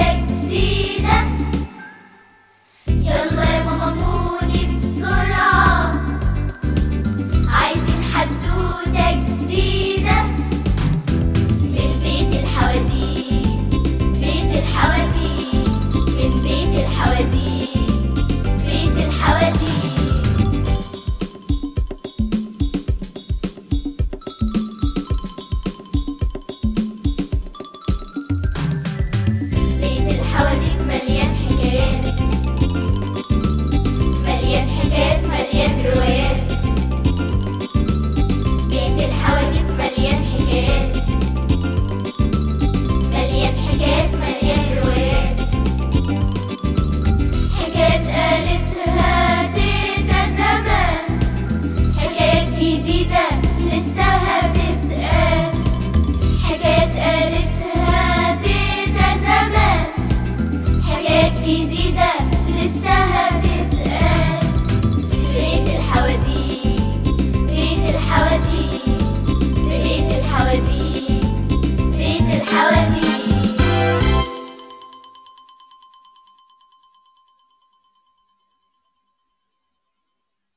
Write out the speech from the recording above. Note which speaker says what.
Speaker 1: tek